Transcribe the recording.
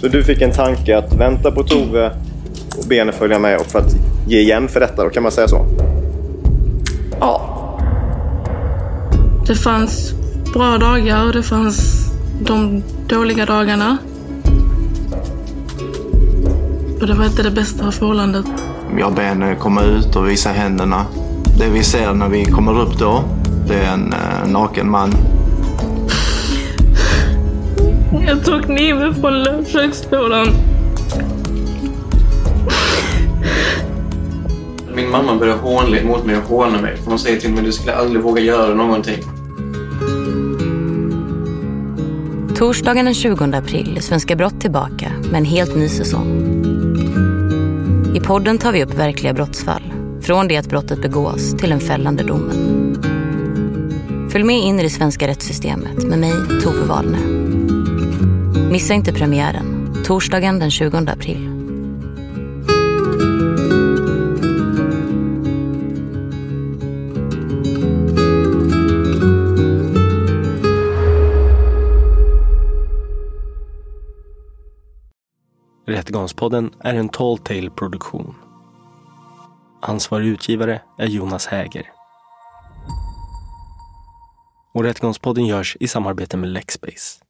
Så du fick en tanke att vänta på Tove och be henne följa med och för att ge igen för detta, då kan man säga så? Ja. Det fanns bra dagar och det fanns de dåliga dagarna. Och det var inte det bästa förhållandet. Jag ber henne komma ut och visa händerna. Det vi ser när vi kommer upp då, det är en eh, naken man. Jag tog kniven från köksborden. Min mamma börjar hånle mot mig och håna mig. För hon säger till mig du skulle aldrig våga göra någonting. Torsdagen den 20 april är Svenska Brott tillbaka med en helt ny säsong. I podden tar vi upp verkliga brottsfall. Från det att brottet begås till den fällande domen. Följ med in i det svenska rättssystemet med mig, Tove Wahlner. Missa inte premiären, torsdagen den 20 april. Rättegångspodden är en Tall Tale produktion. Ansvarig utgivare är Jonas Häger. Och Rättegångspodden görs i samarbete med Lexbase.